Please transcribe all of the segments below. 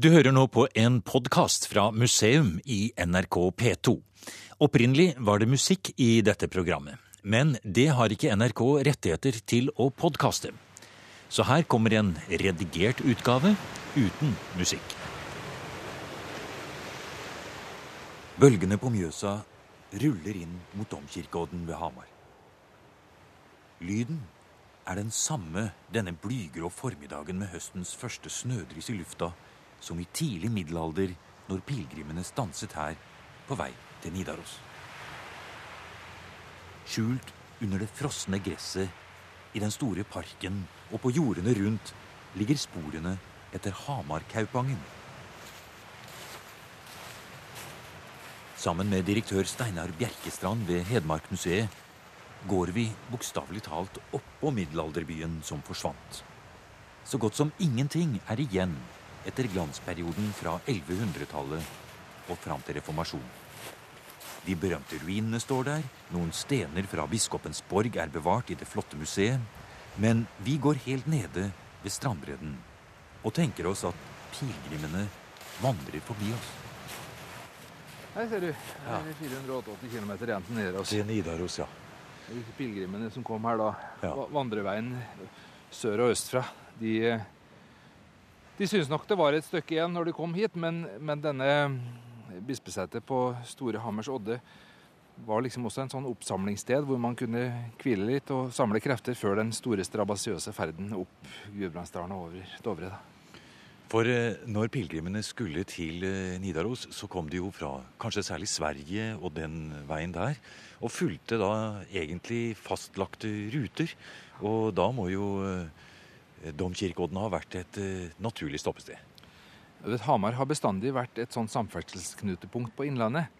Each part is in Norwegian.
Du hører nå på en podkast fra museum i NRK P2. Opprinnelig var det musikk i dette programmet, men det har ikke NRK rettigheter til å podkaste. Så her kommer en redigert utgave uten musikk. Bølgene på Mjøsa ruller inn mot domkirkeodden ved Hamar. Lyden er den samme denne blygrå formiddagen med høstens første snødryss i lufta som i tidlig middelalder når pilegrimene stanset her på vei til Nidaros. Skjult under det frosne gresset i den store parken og på jordene rundt ligger sporene etter Hamarkaupangen. Sammen med direktør Steinar Bjerkestrand ved Hedmarkmuseet går vi bokstavelig talt oppå middelalderbyen som forsvant. Så godt som ingenting er igjen etter glansperioden fra 1100-tallet og fram til reformasjonen. De berømte ruinene står der, noen stener fra biskopens borg er bevart i det flotte museet, men vi går helt nede ved strandbredden og tenker oss at pilegrimene vandrer forbi oss. Her ser du. Her er 488 km igjen til Nidaros. Til Nidaros, ja. Pilegrimene som kom her da, Ja. va- vandreveien sør og østfra, de, eh, de syntes nok det var et stykke igjen når de kom hit, men, men denne bispesetet på Store Hammers Odde var liksom også en sånn oppsamlingssted hvor man kunne hvile litt og samle krefter før den store strabasiøse ferden opp Gudbrandsdalen og over Dovre. da. For eh, når pilegrimene skulle til eh, Nidaros, så kom de jo fra kanskje særlig Sverige og den veien der, og fulgte da egentlig fastlagte ruter. Og da må jo eh, Domkirkeodden har vært et eh, naturlig stoppested. Hamar har bestandig vært et sånn samferdselsknutepunkt på Innlandet.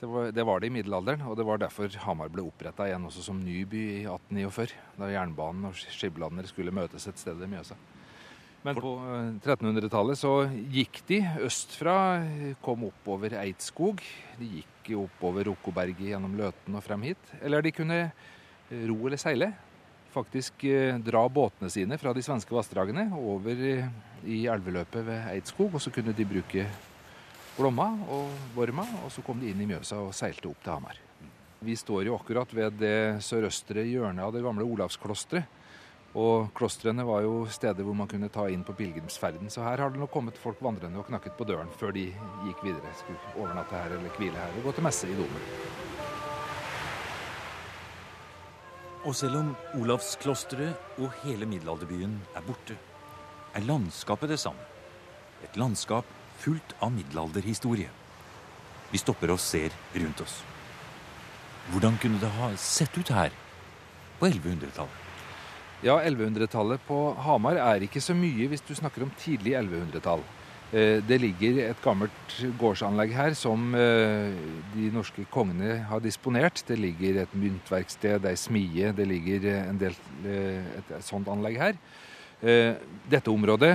Det var, det var det i middelalderen, og det var derfor Hamar ble oppretta igjen også som ny by i 1849, da jernbanen og skibladner skulle møtes et sted ved Mjøsa. Men på eh, 1300-tallet så gikk de østfra, eh, kom oppover Eidskog. De gikk oppover Rokkoberget gjennom Løten og frem hit. Eller de kunne eh, ro eller seile. Faktisk eh, dra båtene sine fra de svenske vassdragene over i elveløpet ved Eidskog, og så kunne de bruke Glomma og Vorma, og så kom de inn i Mjøsa og seilte opp til Hamar. Vi står jo akkurat ved det sørøstre hjørnet av det gamle Olavsklosteret. Og klostrene var jo steder hvor man kunne ta inn på pilegrimsferden, så her har det nok kommet folk vandrende og knakket på døren før de gikk videre. Skulle overnatte her eller hvile her og gå til messe i domen. Og selv om Olavsklosteret og hele middelalderbyen er borte, er landskapet det samme. Et landskap fullt av middelalderhistorie. Vi stopper og ser rundt oss. Hvordan kunne det ha sett ut her på 1100-tallet? Ja, 1100-tallet på Hamar er ikke så mye hvis du snakker om tidlig 1100-tall. Eh, Det ligger et gammelt gårdsanlegg her som eh, de norske kongene har disponert. Det ligger et myntverksted, ei smie, det ligger eh, del et, sånt anlegg her. Dette området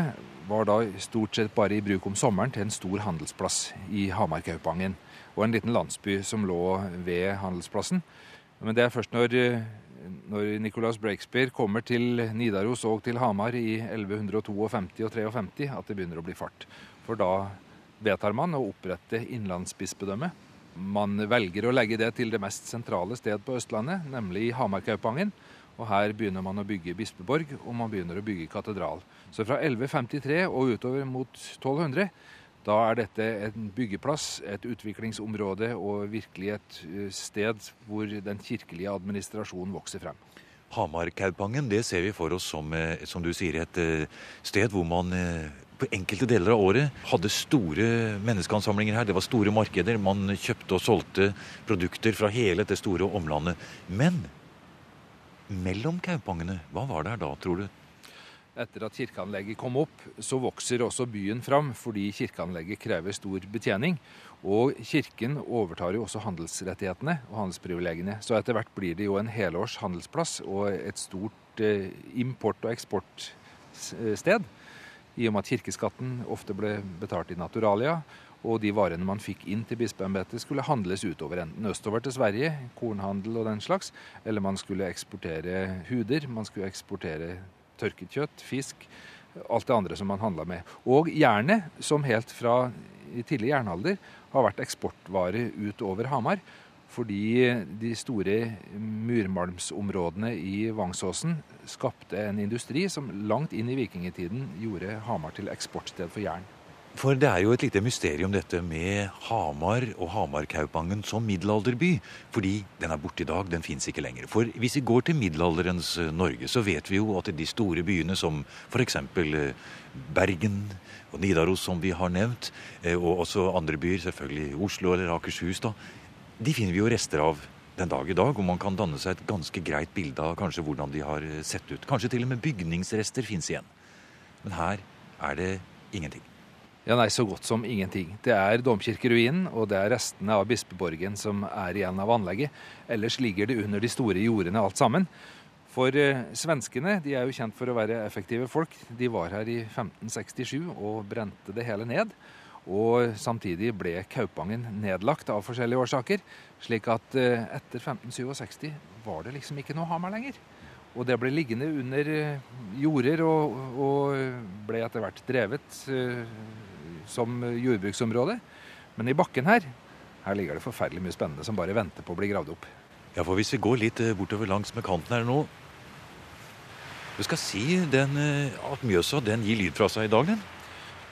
var da stort sett bare i bruk om sommeren til en stor handelsplass i Hamarkaupangen. Og en liten landsby som lå ved handelsplassen. Men det er først når, når Nicholas Breakspeare kommer til Nidaros og til Hamar i 1152 og 53 at det begynner å bli fart. For da vedtar man å opprette innlandsbispedømme. Man velger å legge det til det mest sentrale sted på Østlandet, nemlig i Hamarkaupangen. Og her begynner man å bygge bispeborg, og man begynner å bygge katedral. Så fra 1153 og utover mot 1200 da er dette en byggeplass, et utviklingsområde og virkelig et eh, sted hvor den kirkelige administrasjonen vokser frem. Hamarkaupangen det ser vi for oss som, eh, som du sier, et eh, sted hvor man på enkelte deler av året hadde store menneskeansamlinger her. Det var store markeder. Man kjøpte og solgte produkter fra hele det store omlandet. Men mellom kaupangene, hva var det her da, tror du? Etter at kirkeanlegget kom opp, så vokser også byen fram, fordi kirkeanlegget krever stor betjening. Og kirken overtar jo også handelsrettighetene og handelsprivilegiene. Så etter hvert blir det jo en helårs handelsplass og et stort eh, import- og eksportsted. I og med at kirkeskatten ofte ble betalt i naturalia, og de varene man fikk inn til bispeembetet skulle handles utover, enten østover til Sverige, kornhandel og den slags, eller man skulle eksportere huder, man skulle eksportere tørket kjøtt, fisk, alt det andre som man handla med. Og jernet, som helt fra tidlig jernalder har vært eksportvare utover Hamar. Fordi de store murmalmsområdene i Vangsåsen skapte en industri som langt inn i vikingtiden gjorde Hamar til eksportsted for jern. For det er jo et lite mysterium dette med Hamar og Hamarkaupangen som middelalderby. Fordi den er borte i dag, den fins ikke lenger. For hvis vi går til middelalderens eh, Norge, så vet vi jo at de store byene som f.eks. Eh, Bergen og Nidaros, som vi har nevnt, eh, og også andre byer, selvfølgelig Oslo eller Akershus, da, de finner vi jo rester av den dag i dag, og man kan danne seg et ganske greit bilde av kanskje hvordan de har sett ut. Kanskje til og med bygningsrester fins igjen. Men her er det ingenting. Ja, nei, Så godt som ingenting. Det er domkirkeruinen og det er restene av bispeborgen som er igjen av anlegget. Ellers ligger det under de store jordene alt sammen. For eh, svenskene de er jo kjent for å være effektive folk. De var her i 1567 og brente det hele ned. Og samtidig ble Kaupangen nedlagt av forskjellige årsaker. Slik at eh, etter 1567 var det liksom ikke noe Hamar lenger. Og det ble liggende under eh, jorder og, og ble etter hvert drevet eh, som jordbruksområde. Men i bakken her, her ligger det forferdelig mye spennende som bare venter på å bli gravd opp. Ja, for hvis vi går litt eh, bortover langs med kanten her nå Du skal si den, eh, at Mjøsa den gir lyd fra seg i dag, den?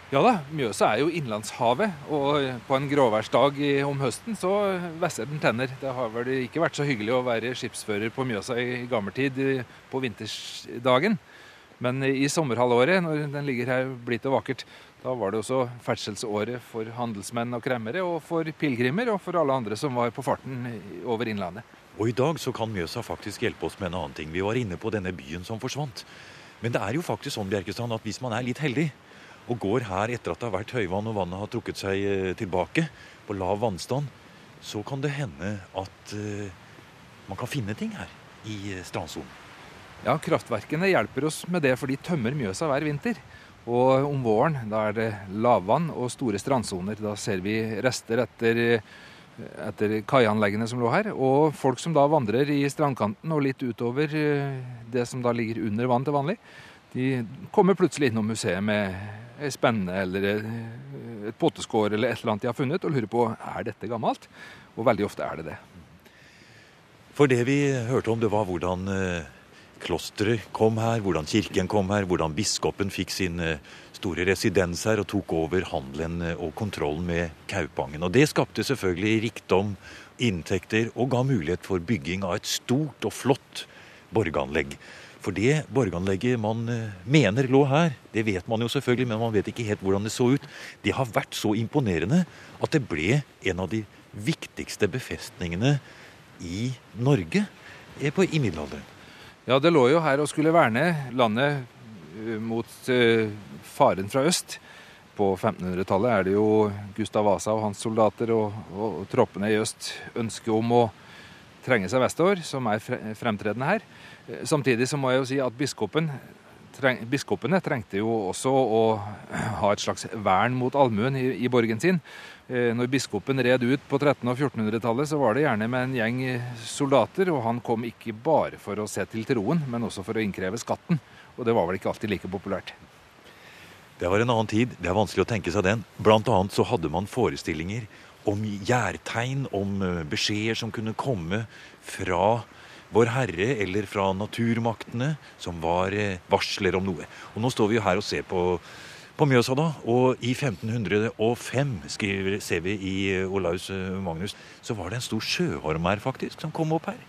Ja da, Mjøsa er jo innlandshavet, og på en gråværsdag om høsten så vesser den tenner. Det har vel ikke vært så hyggelig å være skipsfører på Mjøsa i gammeltid på vintersdagen. Men i sommerhalvåret, når den ligger her blidt og vakkert, da var det også ferdselsåret for handelsmenn og kremmere, og for pilegrimer og for alle andre som var på farten over Innlandet. Og i dag så kan Mjøsa faktisk hjelpe oss med en annen ting. Vi var inne på denne byen som forsvant. Men det er jo faktisk sånn Bjerkestrand, at hvis man er litt heldig og går her etter at det har vært høyvann og vannet har trukket seg eh, tilbake på lav vannstand, så kan det hende at uh, man kan finne ting her i eh, strandsonen. Ja, kraftverkene hjelper oss med det, for de tømmer Mjøsa hver vinter. Og om våren da er det lavvann og store strandsoner. Da ser vi rester etter, etter kaianleggene som lå her. Og folk som da vandrer i strandkanten og litt utover eh, det som da ligger under vann til vanlig, de kommer plutselig innom museet med ei spenne eller et potteskår eller et eller annet de har funnet, og lurer på er dette gammelt. Og veldig ofte er det det. For det vi hørte om, det var hvordan eh, klosteret kom her, hvordan kirken kom her, hvordan biskopen fikk sin eh, store residens her og tok over handelen eh, og kontrollen med Kaupangen. Og Det skapte selvfølgelig rikdom, inntekter og ga mulighet for bygging av et stort og flott borganlegg. For det borganlegget man eh, mener lå her, det vet man jo selvfølgelig, men man vet ikke helt hvordan det så ut. Det har vært så imponerende at det ble en av de viktigste befestningene i Norge i middelalderen. Ja, det lå jo her og skulle verne landet eh, mot uh, faren fra øst. På 1500-tallet er det jo Gustav Vasa og hans soldater og, og troppene i øst ønsket om å trenge seg vestover, som er fremtredende her. Eh, samtidig så må jeg jo si at biskopen treng, biskopene trengte jo også å ha et slags vern mot allmuen i, i, borgen sin. Eh, når biskopen red ut på 1300- og 1400-tallet, så var det gjerne med en gjeng soldater, og han kom ikke bare for å se til troen, men også for å innkreve skatten. Og det var vel ikke alltid like populært. Det var en annen tid. Det er vanskelig å tenke seg den. Blant annet så hadde man forestillinger om gjærtegn, om eh, beskjeder som kunne komme fra vår Herre eller fra naturmaktene, som var eh, varsler om noe. Og Nå står vi jo her og ser på, på Mjøsa, da. Og i 1505, skriver, ser vi i eh, Olaus eh, Magnus, så var det en stor sjøorm her, faktisk, som kom opp her.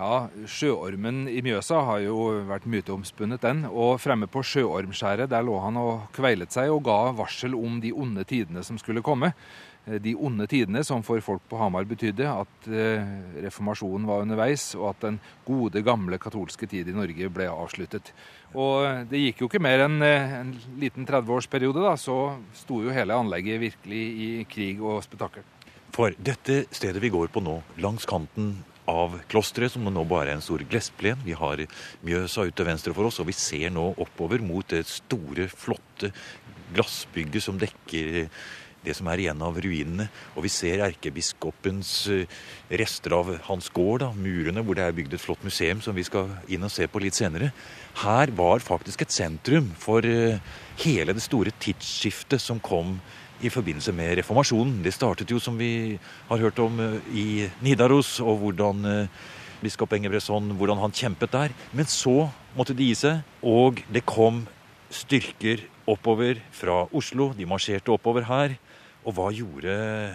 Ja, sjøormen i Mjøsa har jo vært myteomspunnet, den. Og fremme på Sjøormskjæret der lå han og kveilet seg og ga varsel om de onde tidene som skulle komme. Eh, de onde tidene, som for folk på Hamar betydde at eh, reformasjonen var underveis, og at den gode, gamle katolske tid i Norge ble avsluttet. Og eh, det gikk jo ikke mer enn en liten 30-årsperiode, da, så sto jo hele anlegget virkelig i krig og spetakkel. For dette stedet vi går på nå, langs kanten av klosteret, som nå bare er en stor gressplen. Vi har Mjøsa ut til venstre for oss, og vi ser nå oppover mot det store, flotte glassbygget som dekker det som er igjen av ruinene. Og vi ser erkebiskopens eh, rester av hans gård, da, murene, hvor det er bygd et flott museum som vi skal inn og se på litt senere. Her var faktisk et sentrum for eh, hele det store tidsskiftet som kom i forbindelse med reformasjonen. Det startet jo, som vi har hørt om, eh, i Nidaros, og hvordan biskop Engebretson, hvordan han kjempet der. Men så måtte de gi seg, og det kom styrker oppover fra Oslo. De marsjerte oppover her. Og hva gjorde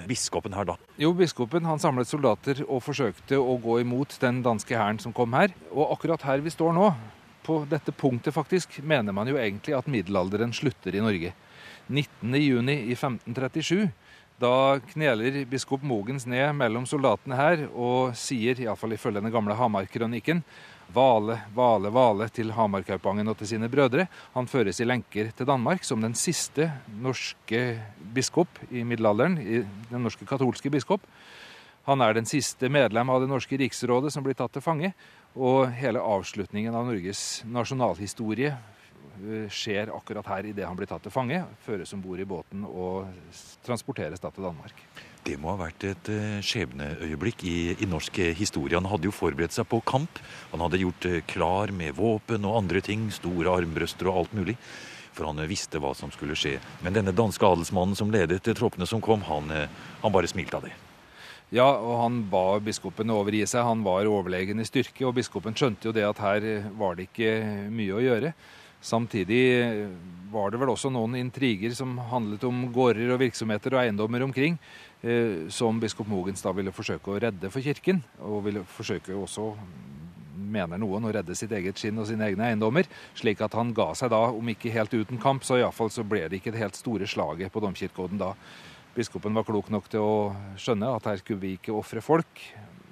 biskopen her da? Jo, Biskopen han samlet soldater og forsøkte å gå imot den danske hæren som kom her. Og akkurat her vi står nå, på dette punktet faktisk, mener man jo egentlig at middelalderen slutter i Norge. 19.6.1537 da kneler biskop Mogens ned mellom soldatene her og sier, iallfall ifølge den gamle Hamar-kronikken, Vale, Vale, Vale til Hamarkaupangen og til sine brødre. Han føres i lenker til Danmark som den siste norske biskop i middelalderen. Den norske katolske biskop. Han er den siste medlem av det norske riksrådet som blir tatt til fange. Og hele avslutningen av Norges nasjonalhistorie skjer akkurat her idet han blir tatt til fange, føres om bord i båten og transporteres da til Danmark. Det må ha vært et uh, skjebneøyeblikk i, i, norsk historie. Han hadde jo forberedt seg på kamp. Han hadde gjort klar med våpen og andre ting. Store armbrøster og alt mulig. For han visste hva som skulle skje. Men denne danske adelsmannen som ledet troppene som kom, han, han bare smilte av det. Ja, og han ba biskopen overgi seg. Han var overlegen i styrke, og biskopen skjønte jo det at her var det ikke mye å gjøre. Samtidig var det vel også noen intriger som handlet om gårder og virksomheter og eiendommer omkring. Eh, som biskop Mogens da ville forsøke å redde for kirken. Og ville forsøke også, mener noen, å redde sitt eget skinn og sine egne eiendommer. Slik at han ga seg da, om ikke helt uten kamp, så iallfall så ble det ikke det helt store slaget på domkirkeodden da. Biskopen var klok nok til å skjønne at her skulle vi ikke ofre folk,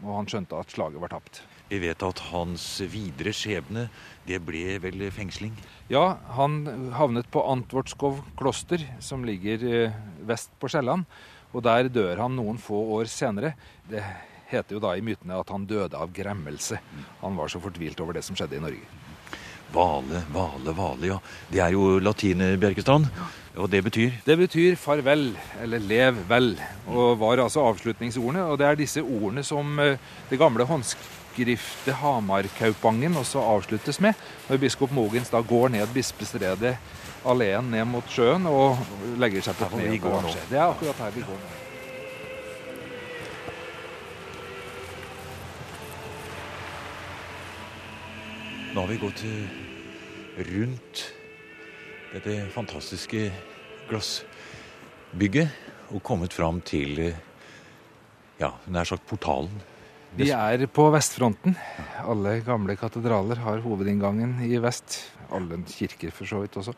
og han skjønte at slaget var tapt. Vi vet at hans videre skjebne, det ble vel fengsling? Ja, han havnet på Antvortskov kloster, som ligger eh, vest på Sjælland. Og der dør han noen få år senere. Det heter jo da i mytene at han døde av gremmelse. Han var så fortvilt over det som skjedde i Norge. Vale, vale, vale, ja. Det er jo latin, Bjerkestrand. Og det betyr? Det betyr farvel, eller lev vel. Og var altså avslutningsordene. Og det er disse ordene som eh, det gamle håndskriftet Hamarkaupangen også avsluttes med. Når biskop Mogens da går ned bispestredet alene ned mot sjøen og legger seg på kne. Det er akkurat her vi går nå. Nå har vi gått rundt dette fantastiske glassbygget og kommet fram til ja, nær sagt portalen. Vi er på vestfronten. Alle gamle katedraler har hovedinngangen i vest. Alle kirker for så vidt også.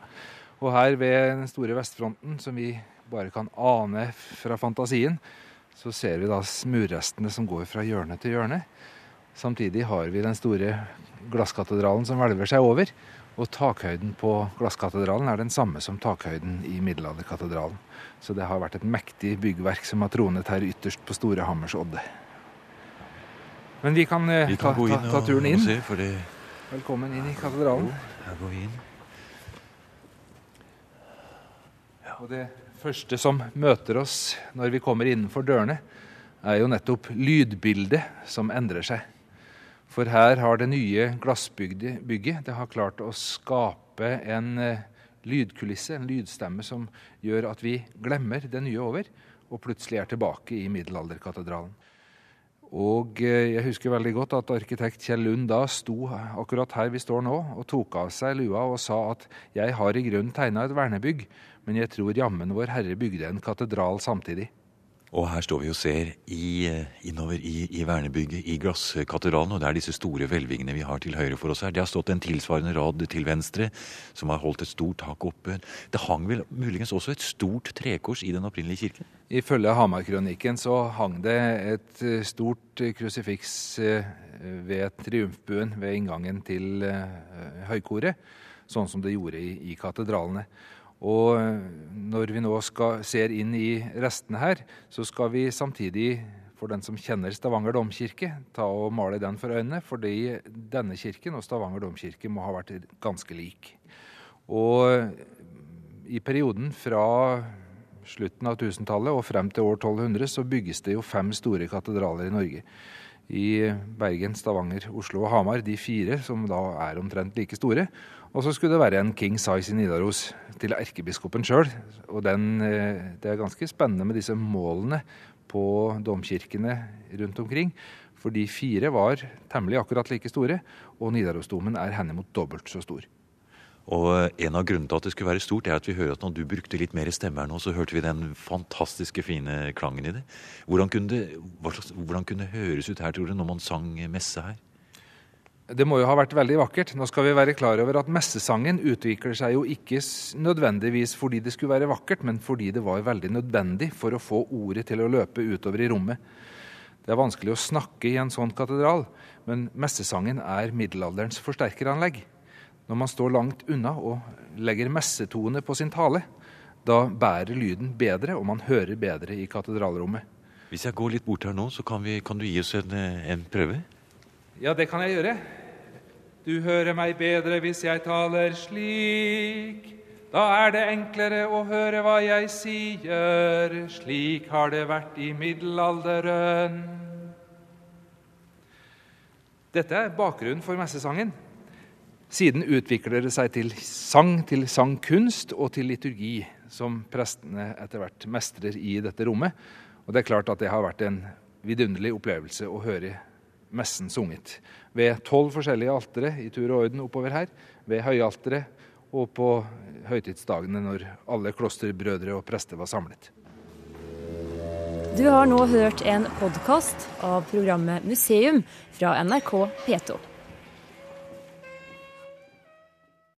Og her ved den store vestfronten, som vi bare kan ane fra fantasien, så ser vi da murrestene som går fra hjørne til hjørne. Samtidig har vi den store glasskatedralen som hvelver seg over. Og takhøyden på glasskatedralen er den samme som takhøyden i middelalderkatedralen. Så det har vært et mektig byggverk som har tronet her ytterst på Store Hammers odde. Men vi kan, eh, vi kan ta, ta, ta, turen inn. Se, det... Velkommen inn i katedralen. Her går vi inn. Og det første som møter oss når vi kommer innenfor dørene, er jo nettopp lydbildet som endrer seg. For her har det nye glassbygget det har klart å skape en eh, lydkulisse, en lydstemme, som gjør at vi glemmer det nye over, og plutselig er tilbake i middelalderkatedralen. Og eh, jeg husker veldig godt at arkitekt Kjell Lund da sto akkurat her vi står nå, og tok av seg lua og sa at jeg har i grunnen tegna et vernebygg, men jeg tror jammen Vår Herre bygde en katedral samtidig. Og her står vi og ser i, eh, innover i, i vernebygget i glasskatedralen, og det er disse store hvelvingene vi har til høyre for oss her. Det har stått en tilsvarende rad til venstre, som har holdt et stort tak oppe. Det hang vel muligens også et stort trekors i den opprinnelige kirken? Ifølge Hamarkronikken så hang det et eh, stort krusifiks eh, ved triumfbuen ved inngangen til høykoret, sånn som det gjorde i, i katedralene. Og når vi nå skal, ser inn i restene her, så skal vi samtidig, for den som kjenner Stavanger domkirke, ta og male den for øynene, fordi denne kirken og Stavanger domkirke må ha vært ganske lik. Og i perioden fra slutten av 1000-tallet og frem til år 1200 så bygges det jo fem store katedraler i Norge. I Bergen, Stavanger, Oslo og Hamar, de fire som da er omtrent like store. Og så skulle det være en king size i Nidaros til erkebiskopen sjøl. Og den, eh, det er ganske spennende med disse målene på domkirkene rundt omkring. For de fire var temmelig akkurat like store, og Nidarosdomen er henimot dobbelt så stor. Og En av grunnene til at det skulle være stort, er at vi hører at når du brukte litt mer stemme her nå, så hørte vi den fantastiske fine klangen i det. Hvordan kunne det, slags, hvordan kunne det høres ut her, tror du, når man sang messe her? Det må jo ha vært veldig vakkert. Nå skal vi være klar over at messesangen utvikler seg jo ikke nødvendigvis fordi det skulle være vakkert, men fordi det var veldig nødvendig for å få ordet til å løpe utover i rommet. Det er vanskelig å snakke i en sånn katedral, men messesangen er middelalderens forsterkeranlegg. Når man står langt unna og legger messetone på sin tale, da bærer lyden bedre, og man hører bedre i katedralrommet. Hvis jeg går litt bort her nå, så kan, vi, kan du gi oss en, en prøve? Ja, det kan jeg gjøre. Du hører meg bedre hvis jeg taler slik. Da er det enklere å høre hva jeg sier, slik har det vært i middelalderen. Dette er bakgrunnen for messesangen. Siden utvikler det seg til sang, til sangkunst og til liturgi, som prestene etter hvert mestrer i dette rommet. Og det er klart at det har vært en vidunderlig opplevelse å høre messen sunget. Ved tolv forskjellige altere i tur og orden oppover her, ved høyalteret og på høytidsdagene når alle klosterbrødre og prester var samlet. Du har nå hørt en podkast av programmet Museum fra NRK P2.